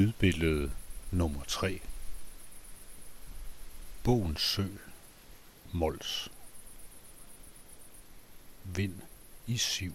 Lydbillede nummer 3 Bogens Sø Mols. Vind i siv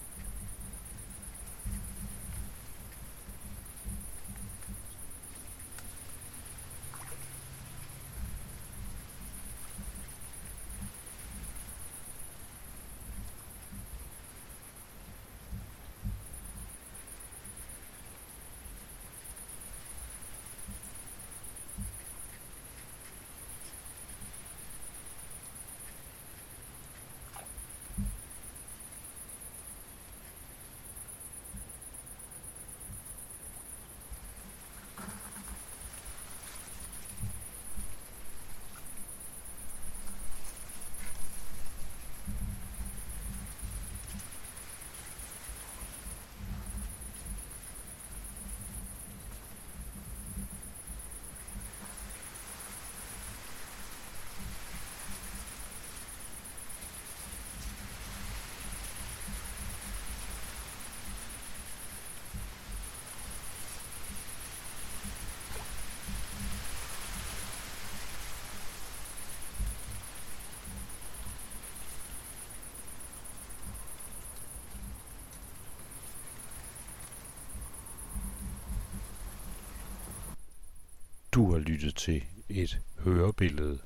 Du har lyttet til et hørebillede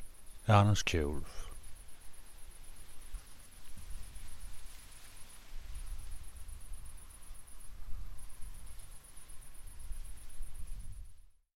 af Anders Kjærulf.